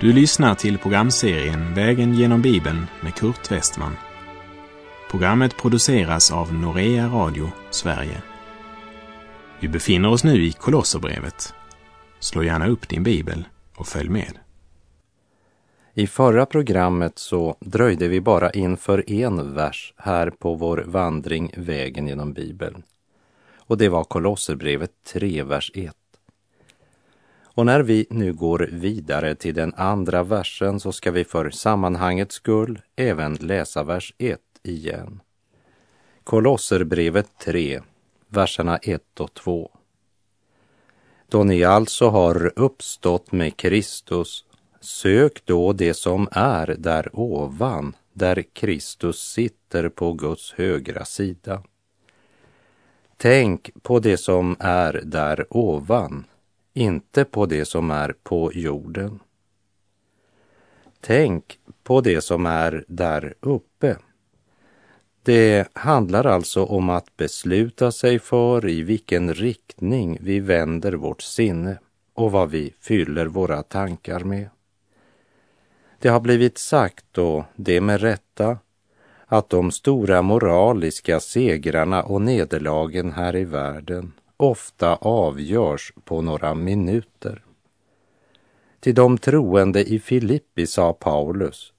Du lyssnar till programserien Vägen genom Bibeln med Kurt Westman. Programmet produceras av Norea Radio Sverige. Vi befinner oss nu i Kolosserbrevet. Slå gärna upp din bibel och följ med. I förra programmet så dröjde vi bara inför en vers här på vår vandring Vägen genom Bibeln. Och det var Kolosserbrevet 3, vers 1. Och när vi nu går vidare till den andra versen så ska vi för sammanhangets skull även läsa vers 1 igen. Kolosserbrevet 3, verserna 1 och 2. Då ni alltså har uppstått med Kristus, sök då det som är där ovan, där Kristus sitter på Guds högra sida. Tänk på det som är där ovan, inte på det som är på jorden. Tänk på det som är där uppe. Det handlar alltså om att besluta sig för i vilken riktning vi vänder vårt sinne och vad vi fyller våra tankar med. Det har blivit sagt, och det med rätta, att de stora moraliska segrarna och nederlagen här i världen ofta avgörs på några minuter. Till de troende i Filippi sa Paulus,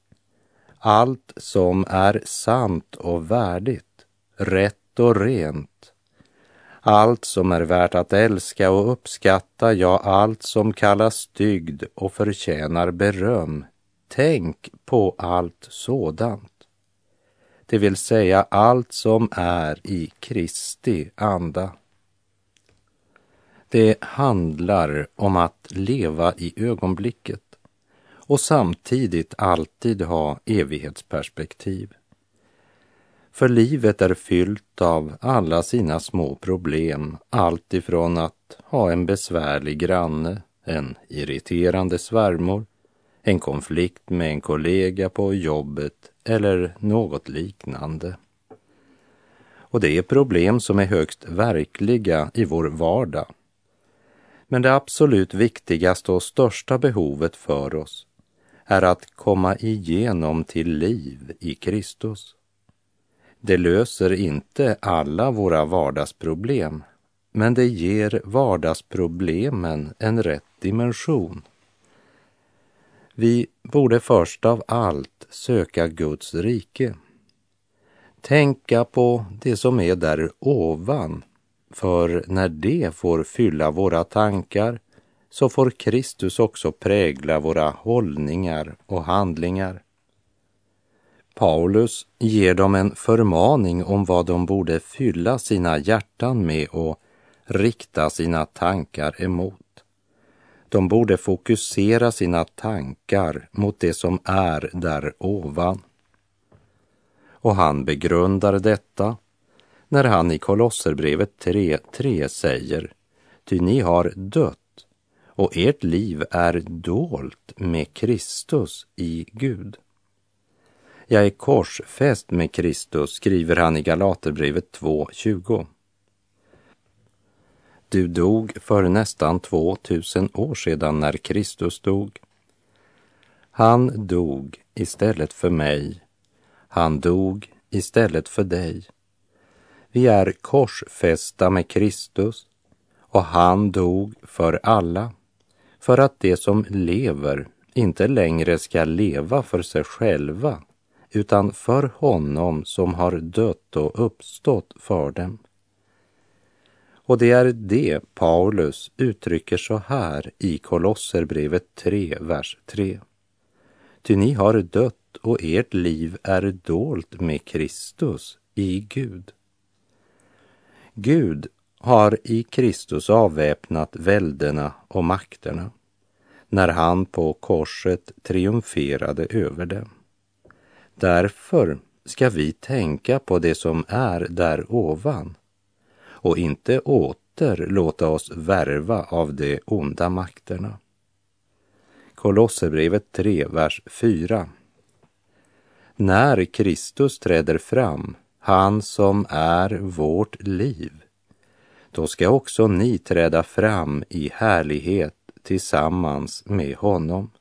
allt som är sant och värdigt, rätt och rent, allt som är värt att älska och uppskatta, ja, allt som kallas dygd och förtjänar beröm, tänk på allt sådant. Det vill säga allt som är i Kristi anda. Det handlar om att leva i ögonblicket och samtidigt alltid ha evighetsperspektiv. För livet är fyllt av alla sina små problem, allt ifrån att ha en besvärlig granne, en irriterande svärmor, en konflikt med en kollega på jobbet eller något liknande. Och det är problem som är högst verkliga i vår vardag men det absolut viktigaste och största behovet för oss är att komma igenom till liv i Kristus. Det löser inte alla våra vardagsproblem, men det ger vardagsproblemen en rätt dimension. Vi borde först av allt söka Guds rike. Tänka på det som är där ovan för när det får fylla våra tankar så får Kristus också prägla våra hållningar och handlingar. Paulus ger dem en förmaning om vad de borde fylla sina hjärtan med och rikta sina tankar emot. De borde fokusera sina tankar mot det som är där ovan. Och han begrundar detta när han i Kolosserbrevet 3.3 säger Ty ni har dött och ert liv är dolt med Kristus i Gud. Jag är korsfäst med Kristus, skriver han i Galaterbrevet 2.20. Du dog för nästan 2000 år sedan när Kristus dog. Han dog istället för mig. Han dog istället för dig. Vi är korsfästa med Kristus och han dog för alla, för att de som lever inte längre ska leva för sig själva, utan för honom som har dött och uppstått för dem. Och det är det Paulus uttrycker så här i Kolosserbrevet 3, vers 3. Ty ni har dött och ert liv är dolt med Kristus i Gud. Gud har i Kristus avväpnat väldena och makterna när han på korset triumferade över dem. Därför ska vi tänka på det som är där ovan och inte åter låta oss värva av de onda makterna. Kolosserbrevet 3, vers 4. När Kristus träder fram han som är vårt liv, då ska också ni träda fram i härlighet tillsammans med honom.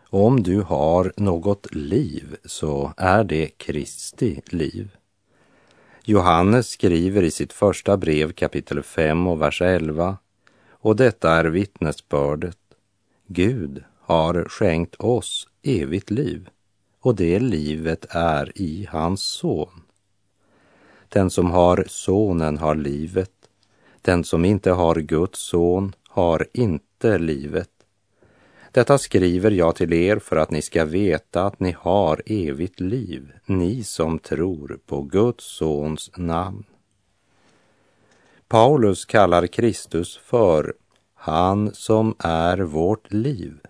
Om du har något liv så är det Kristi liv. Johannes skriver i sitt första brev kapitel 5 och vers 11 och detta är vittnesbördet. Gud har skänkt oss evigt liv och det livet är i hans son. Den som har sonen har livet. Den som inte har Guds son har inte livet. Detta skriver jag till er för att ni ska veta att ni har evigt liv, ni som tror på Guds sons namn. Paulus kallar Kristus för han som är vårt liv.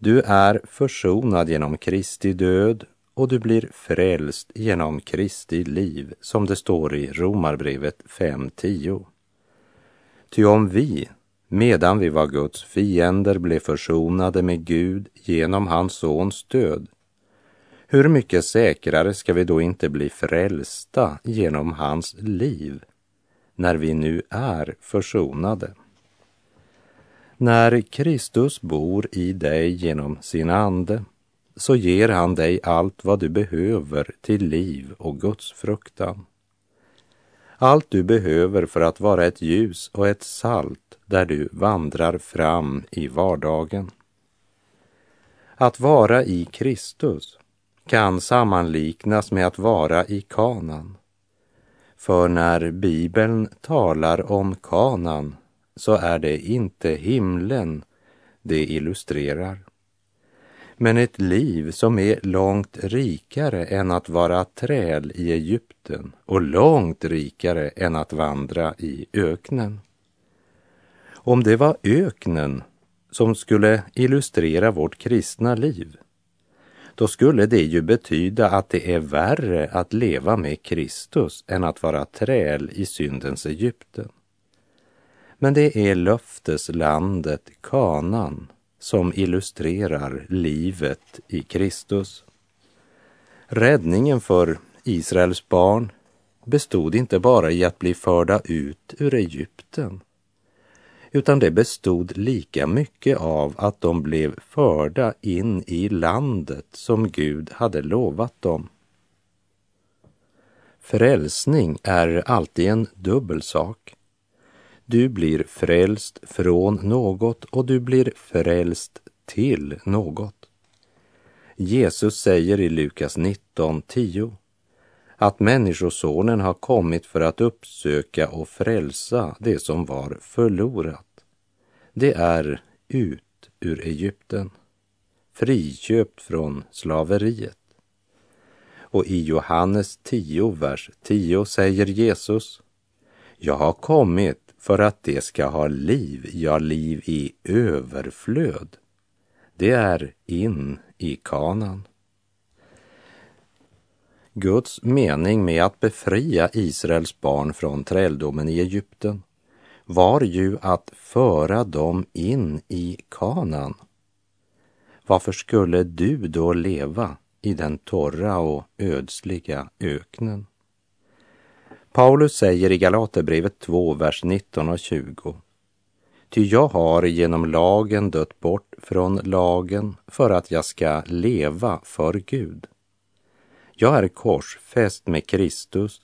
Du är försonad genom Kristi död och du blir frälst genom Kristi liv, som det står i Romarbrevet 5.10. Ty om vi, medan vi var Guds fiender, blev försonade med Gud genom hans sons död, hur mycket säkrare ska vi då inte bli frälsta genom hans liv, när vi nu är försonade? När Kristus bor i dig genom sin ande så ger han dig allt vad du behöver till liv och Guds fruktan. Allt du behöver för att vara ett ljus och ett salt där du vandrar fram i vardagen. Att vara i Kristus kan sammanliknas med att vara i kanan. För när Bibeln talar om kanan så är det inte himlen det illustrerar. Men ett liv som är långt rikare än att vara träl i Egypten och långt rikare än att vandra i öknen. Om det var öknen som skulle illustrera vårt kristna liv, då skulle det ju betyda att det är värre att leva med Kristus än att vara träl i syndens Egypten. Men det är löfteslandet Kanan som illustrerar livet i Kristus. Räddningen för Israels barn bestod inte bara i att bli förda ut ur Egypten, utan det bestod lika mycket av att de blev förda in i landet som Gud hade lovat dem. Frälsning är alltid en dubbel sak. Du blir frälst från något och du blir frälst till något. Jesus säger i Lukas 19.10 att Människosonen har kommit för att uppsöka och frälsa det som var förlorat. Det är ut ur Egypten, friköpt från slaveriet. Och i Johannes 10, vers 10 säger Jesus, jag har kommit för att de ska ha liv, ja, liv i överflöd. Det är in i kanan. Guds mening med att befria Israels barn från träldomen i Egypten var ju att föra dem in i kanan. Varför skulle du då leva i den torra och ödsliga öknen? Paulus säger i Galaterbrevet 2, vers 19 och 20. Ty jag har genom lagen dött bort från lagen för att jag ska leva för Gud. Jag är korsfäst med Kristus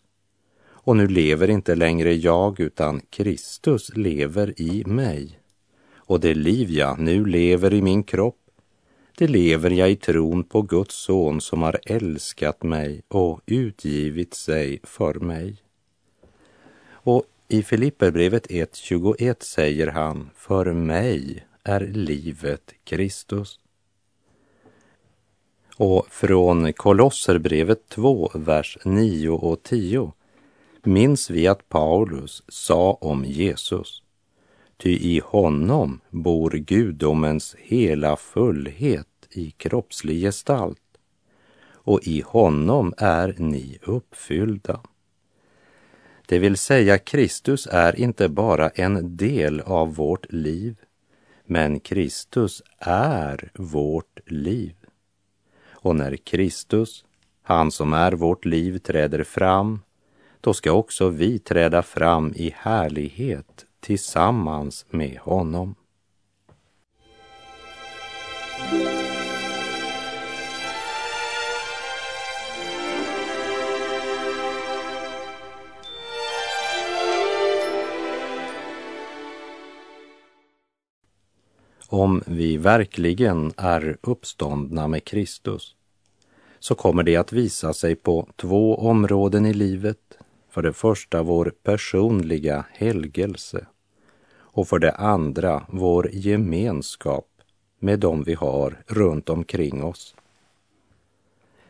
och nu lever inte längre jag utan Kristus lever i mig. Och det liv jag nu lever i min kropp, det lever jag i tron på Guds son som har älskat mig och utgivit sig för mig. Och i Filipperbrevet 1.21 säger han, för mig är livet Kristus. Och från Kolosserbrevet 2, vers 9 och 10 minns vi att Paulus sa om Jesus, ty i honom bor gudomens hela fullhet i kroppslig gestalt och i honom är ni uppfyllda. Det vill säga, Kristus är inte bara en del av vårt liv, men Kristus är vårt liv. Och när Kristus, han som är vårt liv, träder fram, då ska också vi träda fram i härlighet tillsammans med honom. Om vi verkligen är uppståndna med Kristus så kommer det att visa sig på två områden i livet. För det första vår personliga helgelse och för det andra vår gemenskap med dem vi har runt omkring oss.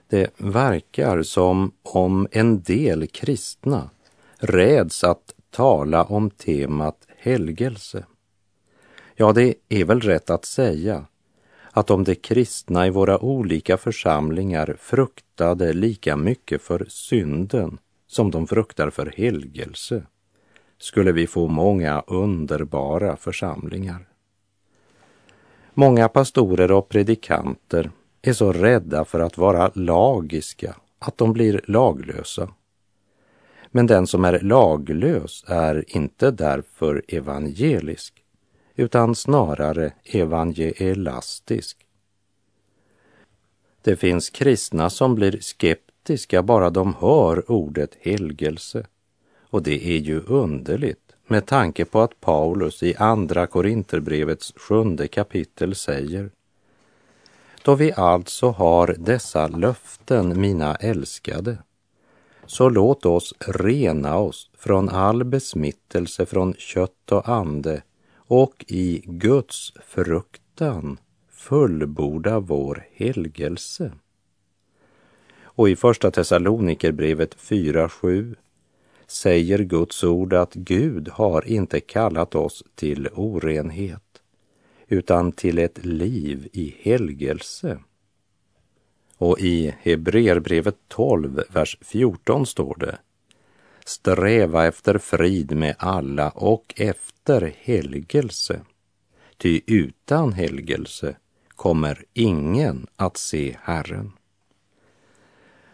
Det verkar som om en del kristna räds att tala om temat helgelse. Ja, det är väl rätt att säga att om de kristna i våra olika församlingar fruktade lika mycket för synden som de fruktar för helgelse skulle vi få många underbara församlingar. Många pastorer och predikanter är så rädda för att vara lagiska att de blir laglösa. Men den som är laglös är inte därför evangelisk utan snarare evangelastisk. Det finns kristna som blir skeptiska bara de hör ordet helgelse. Och det är ju underligt med tanke på att Paulus i Andra Korinterbrevets sjunde kapitel säger Då vi alltså har dessa löften, mina älskade, så låt oss rena oss från all besmittelse från kött och ande och i Guds fruktan fullborda vår helgelse. Och i Första Thessalonikerbrevet 4.7 säger Guds ord att Gud har inte kallat oss till orenhet utan till ett liv i helgelse. Och i Hebreerbrevet 12, vers 14 står det Sträva efter frid med alla och efter helgelse. Ty utan helgelse kommer ingen att se Herren.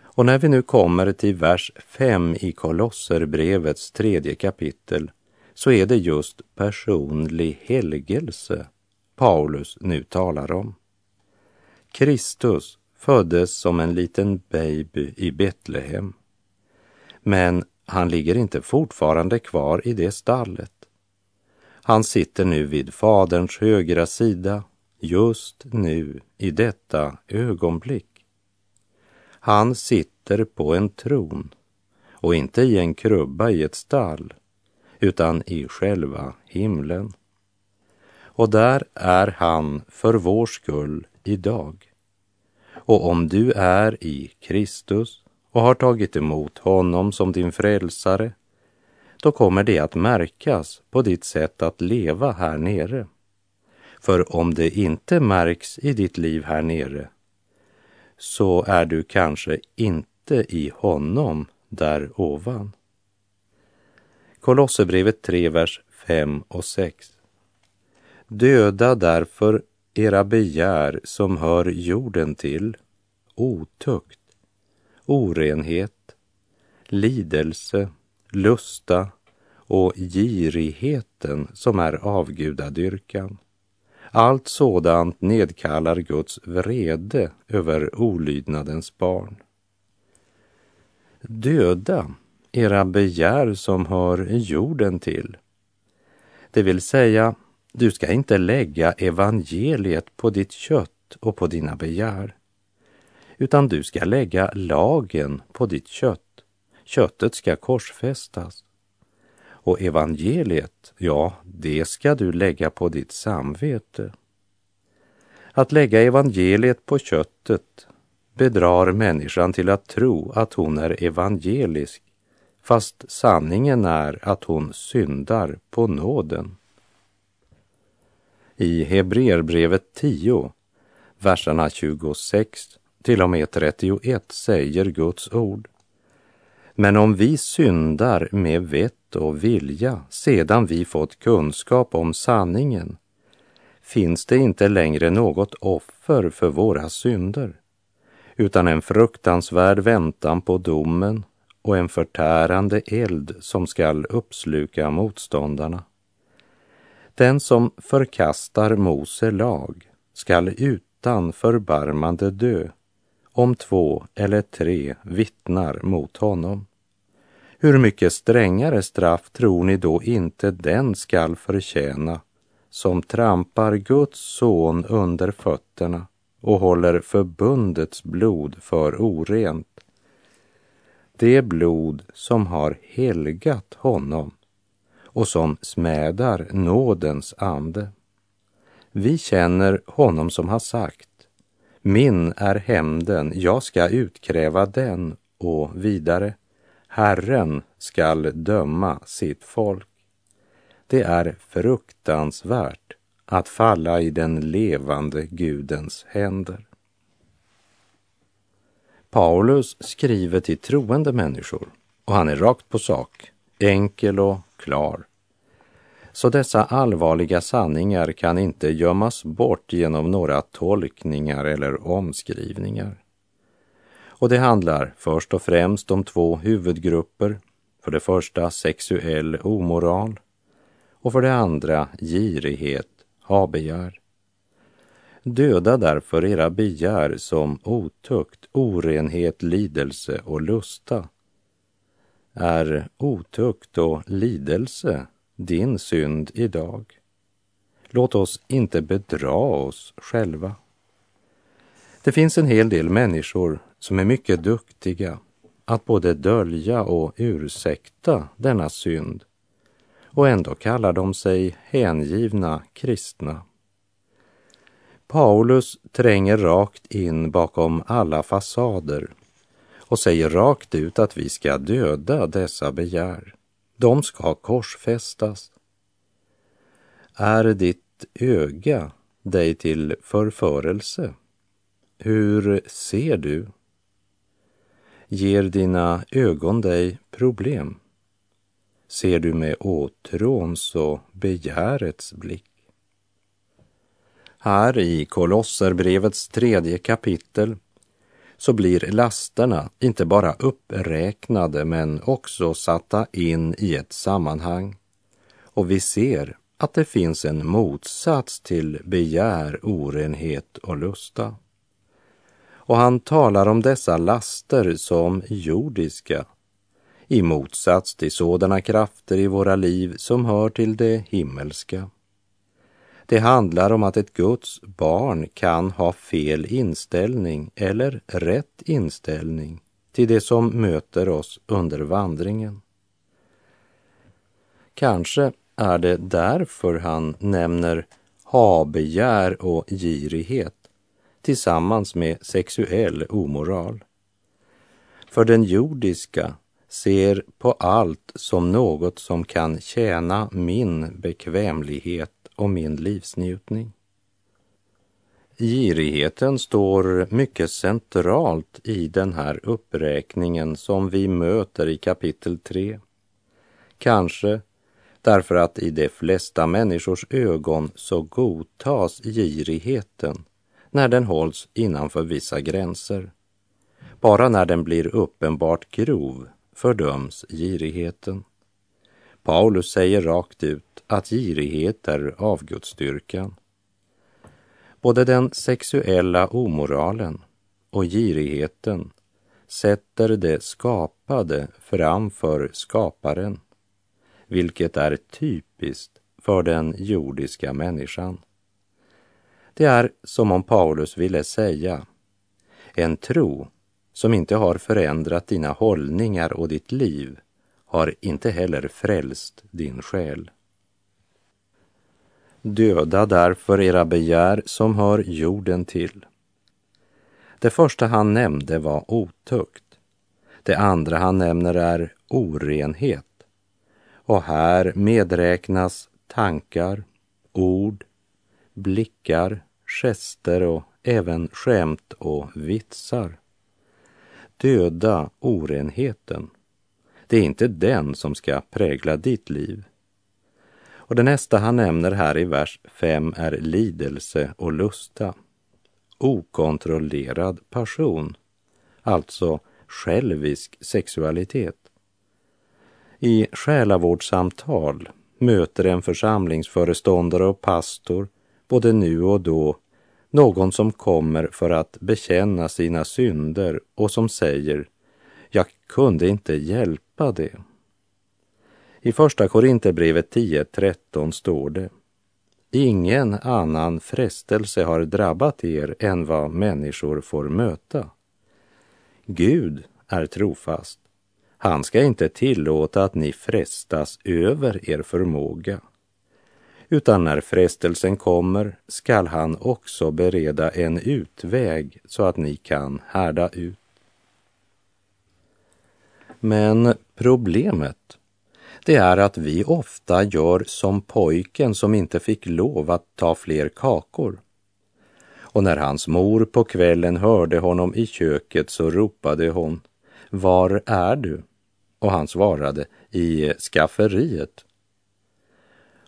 Och när vi nu kommer till vers 5 i Kolosserbrevets tredje kapitel så är det just personlig helgelse Paulus nu talar om. Kristus föddes som en liten baby i Betlehem. Men han ligger inte fortfarande kvar i det stallet. Han sitter nu vid Faderns högra sida, just nu, i detta ögonblick. Han sitter på en tron och inte i en krubba i ett stall, utan i själva himlen. Och där är han för vår skull idag. Och om du är i Kristus och har tagit emot honom som din frälsare, då kommer det att märkas på ditt sätt att leva här nere. För om det inte märks i ditt liv här nere, så är du kanske inte i honom där ovan. Kolosserbrevet 3, vers 5 och 6. Döda därför era begär som hör jorden till, otukt, orenhet, lidelse, lusta och girigheten som är avgudadyrkan. Allt sådant nedkallar Guds vrede över olydnadens barn. Döda era begär som hör jorden till. Det vill säga, du ska inte lägga evangeliet på ditt kött och på dina begär, utan du ska lägga lagen på ditt kött. Köttet ska korsfästas. Och evangeliet, ja, det ska du lägga på ditt samvete. Att lägga evangeliet på köttet bedrar människan till att tro att hon är evangelisk, fast sanningen är att hon syndar på nåden. I Hebreerbrevet 10, verserna 26 till och med 31 säger Guds ord. Men om vi syndar med vett och vilja sedan vi fått kunskap om sanningen finns det inte längre något offer för våra synder utan en fruktansvärd väntan på domen och en förtärande eld som skall uppsluka motståndarna. Den som förkastar Mose lag skall utan förbarmande dö om två eller tre vittnar mot honom. Hur mycket strängare straff tror ni då inte den skall förtjäna som trampar Guds son under fötterna och håller förbundets blod för orent. Det blod som har helgat honom och som smädar nådens ande. Vi känner honom som har sagt, min är hämnden, jag ska utkräva den och vidare, Herren skall döma sitt folk. Det är fruktansvärt att falla i den levande Gudens händer. Paulus skriver till troende människor och han är rakt på sak, enkel och klar. Så dessa allvarliga sanningar kan inte gömmas bort genom några tolkningar eller omskrivningar. Och det handlar först och främst om två huvudgrupper. För det första sexuell omoral och för det andra girighet, habegär. Döda därför era begär som otukt, orenhet, lidelse och lusta. Är otukt och lidelse din synd idag? Låt oss inte bedra oss själva. Det finns en hel del människor som är mycket duktiga att både dölja och ursäkta denna synd och ändå kallar de sig hängivna kristna. Paulus tränger rakt in bakom alla fasader och säger rakt ut att vi ska döda dessa begär. De ska korsfästas. Är ditt öga dig till förförelse? Hur ser du? Ger dina ögon dig problem? ser du med åtråns och begärets blick. Här i Kolosserbrevets tredje kapitel så blir lasterna inte bara uppräknade men också satta in i ett sammanhang. Och vi ser att det finns en motsats till begär, orenhet och lusta. Och han talar om dessa laster som jordiska i motsats till sådana krafter i våra liv som hör till det himmelska. Det handlar om att ett Guds barn kan ha fel inställning eller rätt inställning till det som möter oss under vandringen. Kanske är det därför han nämner habegär och girighet tillsammans med sexuell omoral. För den jordiska ser på allt som något som kan tjäna min bekvämlighet och min livsnjutning. Girigheten står mycket centralt i den här uppräkningen som vi möter i kapitel 3. Kanske därför att i de flesta människors ögon så godtas girigheten när den hålls innanför vissa gränser. Bara när den blir uppenbart grov fördöms girigheten. Paulus säger rakt ut att girighet är avgudsdyrkan. Både den sexuella omoralen och girigheten sätter det skapade framför skaparen, vilket är typiskt för den jordiska människan. Det är som om Paulus ville säga, en tro som inte har förändrat dina hållningar och ditt liv har inte heller frälst din själ. Döda därför era begär som hör jorden till. Det första han nämnde var otukt. Det andra han nämner är orenhet. Och här medräknas tankar, ord, blickar, gester och även skämt och vitsar döda orenheten. Det är inte den som ska prägla ditt liv. Och det nästa han nämner här i vers 5 är lidelse och lusta. Okontrollerad passion, alltså självisk sexualitet. I själavårdssamtal möter en församlingsföreståndare och pastor både nu och då någon som kommer för att bekänna sina synder och som säger jag kunde inte hjälpa det. I Första Korinthierbrevet 10.13 står det Ingen annan frestelse har drabbat er än vad människor får möta. Gud är trofast. Han ska inte tillåta att ni frestas över er förmåga. Utan när frestelsen kommer skall han också bereda en utväg så att ni kan härda ut. Men problemet det är att vi ofta gör som pojken som inte fick lov att ta fler kakor. Och när hans mor på kvällen hörde honom i köket så ropade hon Var är du? Och han svarade i skafferiet.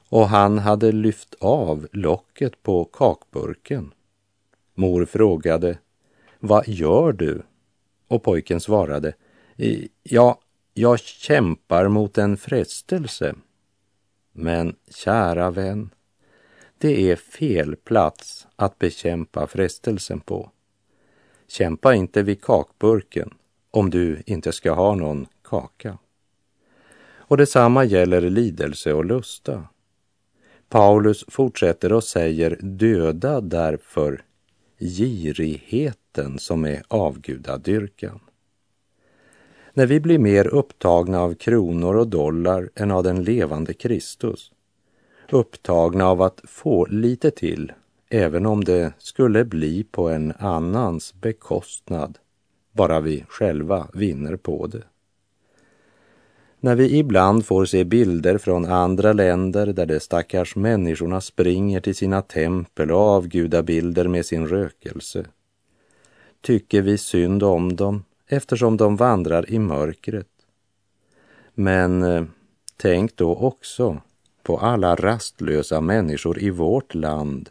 Och han hade lyft av locket på kakburken. Mor frågade Vad gör du? Och pojken svarade Ja, jag kämpar mot en frestelse. Men kära vän, det är fel plats att bekämpa frestelsen på. Kämpa inte vid kakburken om du inte ska ha någon kaka. Och detsamma gäller lidelse och lusta. Paulus fortsätter och säger döda därför girigheten som är avgudadyrkan. När vi blir mer upptagna av kronor och dollar än av den levande Kristus, upptagna av att få lite till, även om det skulle bli på en annans bekostnad, bara vi själva vinner på det. När vi ibland får se bilder från andra länder där de stackars människorna springer till sina tempel och avgudabilder med sin rökelse, tycker vi synd om dem eftersom de vandrar i mörkret. Men eh, tänk då också på alla rastlösa människor i vårt land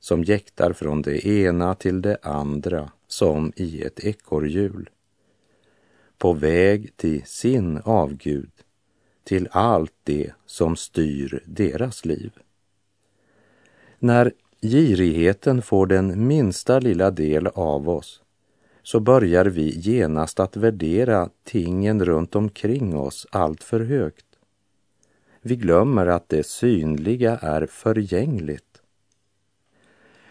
som jäktar från det ena till det andra som i ett ekorrhjul. På väg till sin avgud, till allt det som styr deras liv. När girigheten får den minsta lilla del av oss så börjar vi genast att värdera tingen runt omkring oss allt för högt. Vi glömmer att det synliga är förgängligt.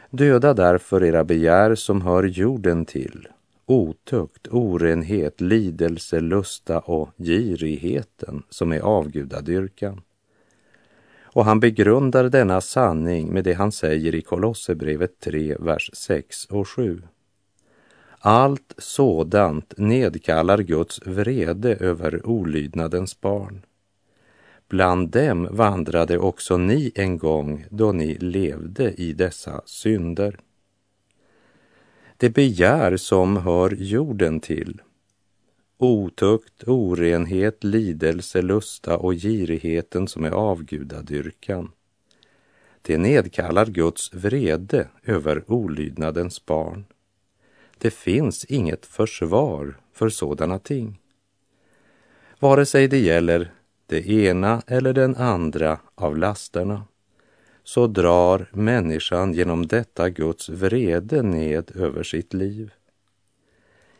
Döda därför era begär som hör jorden till, otukt, orenhet, lidelse, lusta och girigheten som är avgudadyrkan. Och han begrundar denna sanning med det han säger i Kolosserbrevet 3, vers 6 och 7. Allt sådant nedkallar Guds vrede över olydnadens barn. Bland dem vandrade också ni en gång då ni levde i dessa synder. Det begär som hör jorden till, otukt, orenhet, lidelse, lusta och girigheten som är avgudadyrkan. Det nedkallar Guds vrede över olydnadens barn. Det finns inget försvar för sådana ting. Vare sig det gäller det ena eller den andra av lasterna så drar människan genom detta Guds vrede ned över sitt liv.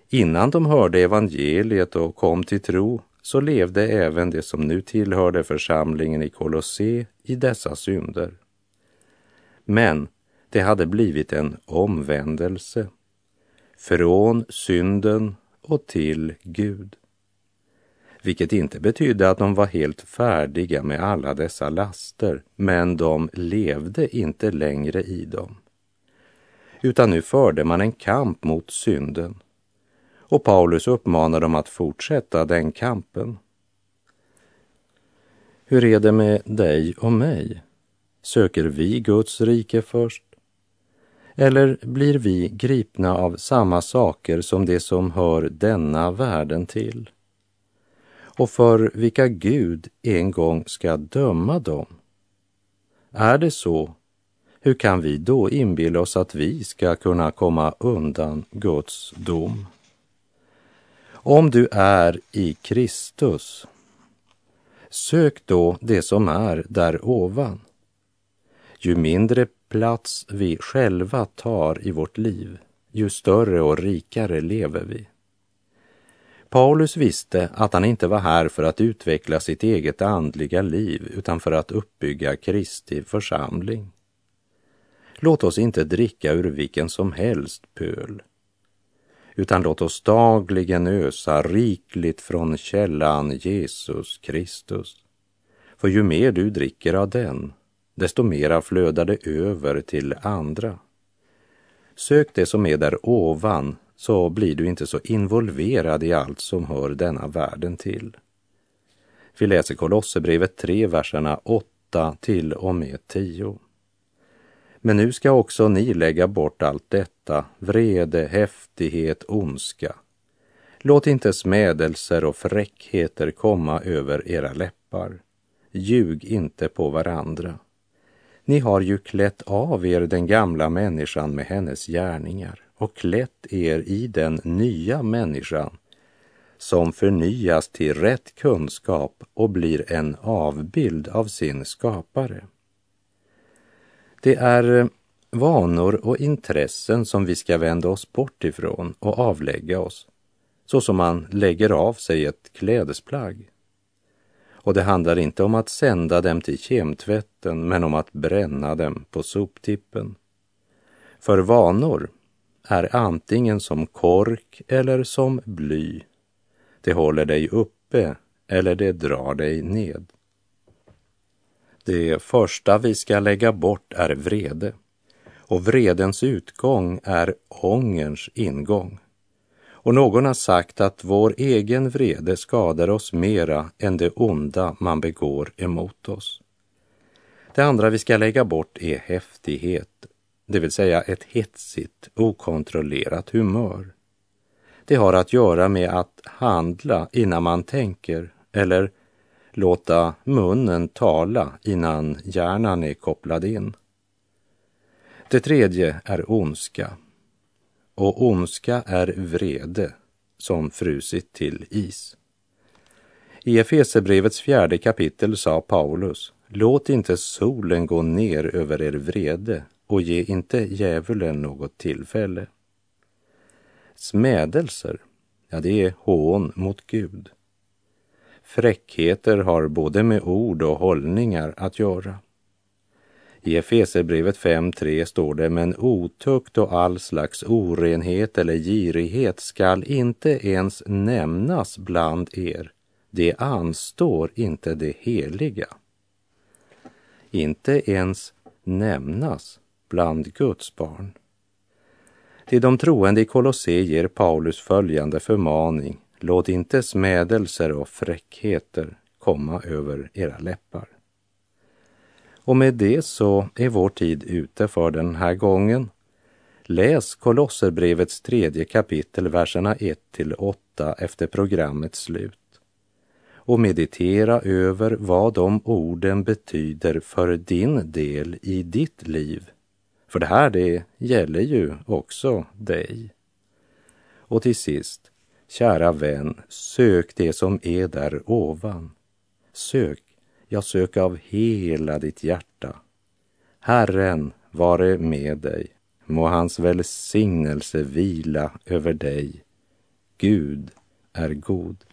Innan de hörde evangeliet och kom till tro så levde även de som nu tillhörde församlingen i Kolosse i dessa synder. Men det hade blivit en omvändelse från synden och till Gud. Vilket inte betydde att de var helt färdiga med alla dessa laster, men de levde inte längre i dem. Utan nu förde man en kamp mot synden. Och Paulus uppmanar dem att fortsätta den kampen. Hur är det med dig och mig? Söker vi Guds rike först? Eller blir vi gripna av samma saker som det som hör denna världen till? Och för vilka Gud en gång ska döma dem? Är det så, hur kan vi då inbilla oss att vi ska kunna komma undan Guds dom? Om du är i Kristus, sök då det som är där ovan ju mindre plats vi själva tar i vårt liv, ju större och rikare lever vi. Paulus visste att han inte var här för att utveckla sitt eget andliga liv utan för att uppbygga Kristi församling. Låt oss inte dricka ur vilken som helst pöl, utan låt oss dagligen ösa rikligt från källan Jesus Kristus. För ju mer du dricker av den, desto mera flödar det över till andra. Sök det som är där ovan, så blir du inte så involverad i allt som hör denna världen till. Vi läser Kolosserbrevet 3, verserna 8 till och med 10. Men nu ska också ni lägga bort allt detta, vrede, häftighet, ondska. Låt inte smädelser och fräckheter komma över era läppar. Ljug inte på varandra. Ni har ju klätt av er den gamla människan med hennes gärningar och klätt er i den nya människan som förnyas till rätt kunskap och blir en avbild av sin skapare. Det är eh, vanor och intressen som vi ska vända oss bort ifrån och avlägga oss, så som man lägger av sig ett klädesplagg. Och det handlar inte om att sända dem till kemtvätten, men om att bränna dem på soptippen. För vanor är antingen som kork eller som bly. Det håller dig uppe eller det drar dig ned. Det första vi ska lägga bort är vrede och vredens utgång är ångerns ingång. Och någon har sagt att vår egen vrede skadar oss mera än det onda man begår emot oss. Det andra vi ska lägga bort är häftighet, det vill säga ett hetsigt, okontrollerat humör. Det har att göra med att handla innan man tänker eller låta munnen tala innan hjärnan är kopplad in. Det tredje är ondska. Och ondska är vrede som frusit till is. I Efesebrevets fjärde kapitel sa Paulus, låt inte solen gå ner över er vrede och ge inte djävulen något tillfälle. Smädelser, ja det är hån mot Gud. Fräckheter har både med ord och hållningar att göra. I Efesierbrevet 5.3 står det, men otukt och all slags orenhet eller girighet skall inte ens nämnas bland er. Det anstår inte det heliga. Inte ens nämnas bland Guds barn. Till de troende i Kolosse ger Paulus följande förmaning. Låt inte smädelser och fräckheter komma över era läppar. Och med det så är vår tid ute för den här gången. Läs Kolosserbrevets tredje kapitel, verserna 1 till 8 efter programmets slut och meditera över vad de orden betyder för din del i ditt liv. För det här, det gäller ju också dig. Och till sist, kära vän, sök det som är där ovan. Sök, ja, sök av hela ditt hjärta. Herren vare med dig. Må hans välsignelse vila över dig. Gud är god.